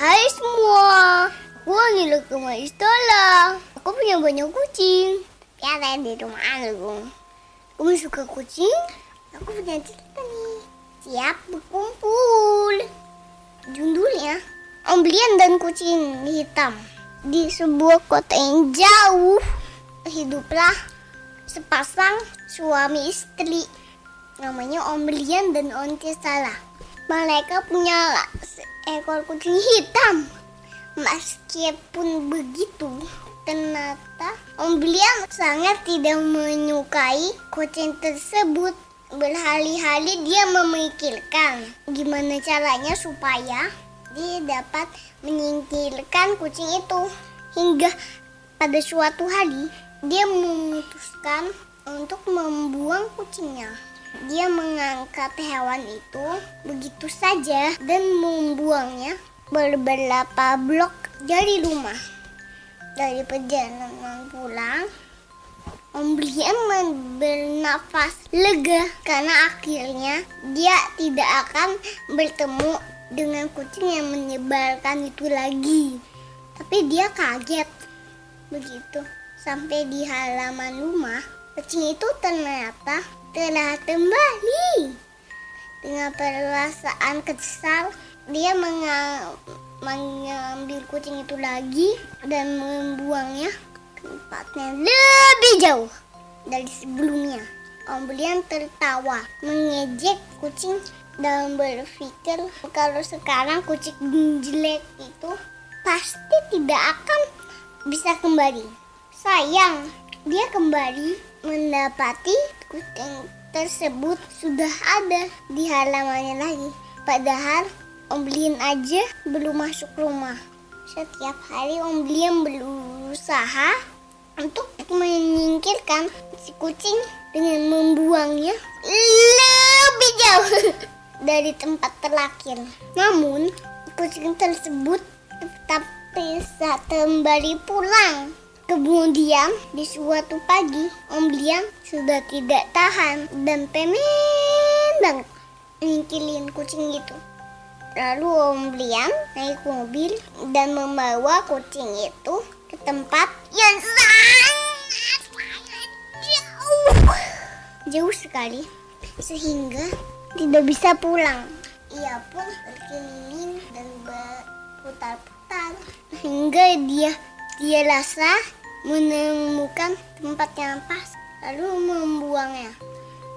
Hai semua, aku Anila rumah Istola. Aku punya banyak kucing. Piara di rumah aku. Kamu suka kucing? Aku punya cerita nih. Siap berkumpul. Judulnya, Omblian dan Kucing Hitam. Di sebuah kota yang jauh, hiduplah sepasang suami istri. Namanya Omblian dan Onti Salah. Mereka punya seekor kucing hitam. Meskipun begitu, ternyata Om Bliam sangat tidak menyukai kucing tersebut. Berhari-hari dia memikirkan gimana caranya supaya dia dapat menyingkirkan kucing itu. Hingga pada suatu hari dia memutuskan untuk membuang kucingnya. Dia mengangkat hewan itu begitu saja dan membuangnya beberapa blok dari rumah. Dari perjalanan pulang, Om Brian bernafas lega karena akhirnya dia tidak akan bertemu dengan kucing yang menyebalkan itu lagi. Tapi dia kaget begitu sampai di halaman rumah kucing itu ternyata telah kembali. Dengan perasaan kesal, dia menga- mengambil kucing itu lagi dan membuangnya ke tempatnya lebih jauh dari sebelumnya. Om Brian tertawa, mengejek kucing dan berpikir kalau sekarang kucing jelek itu pasti tidak akan bisa kembali. Sayang, dia kembali mendapati kucing tersebut sudah ada di halamannya lagi. Padahal Om Blin aja belum masuk rumah. Setiap hari Om Blin berusaha untuk menyingkirkan si kucing dengan membuangnya lebih jauh dari tempat terakhir. Namun, kucing tersebut tetap bisa kembali pulang. Kemudian di suatu pagi Om Liam sudah tidak tahan dan pengen banget nyingkilin kucing itu. Lalu Om Liam naik mobil dan membawa kucing itu ke tempat yang sangat jauh. Jauh sekali sehingga tidak bisa pulang. Ia pun berkeliling dan berputar-putar hingga dia dia rasa menemukan tempat yang pas lalu membuangnya.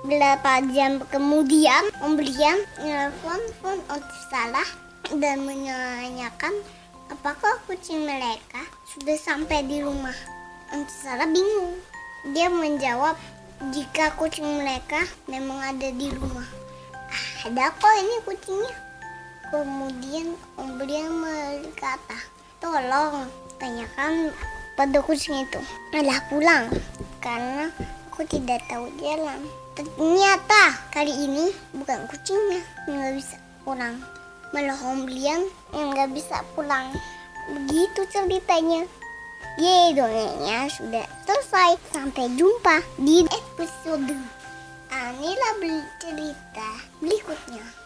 Beberapa jam kemudian, Om Brian menelpon phone salah dan menanyakan apakah kucing mereka sudah sampai di rumah. salah bingung. Dia menjawab jika kucing mereka memang ada di rumah. Ah, ada kok ini kucingnya. Kemudian Om Brian berkata, tolong tanyakan pada kucing itu malah pulang karena aku tidak tahu jalan. Ternyata kali ini bukan kucingnya yang nggak bisa pulang, malah Homblian yang nggak bisa pulang. Begitu ceritanya. Yeay, dongengnya sudah selesai. Sampai jumpa di episode Anila bercerita berikutnya.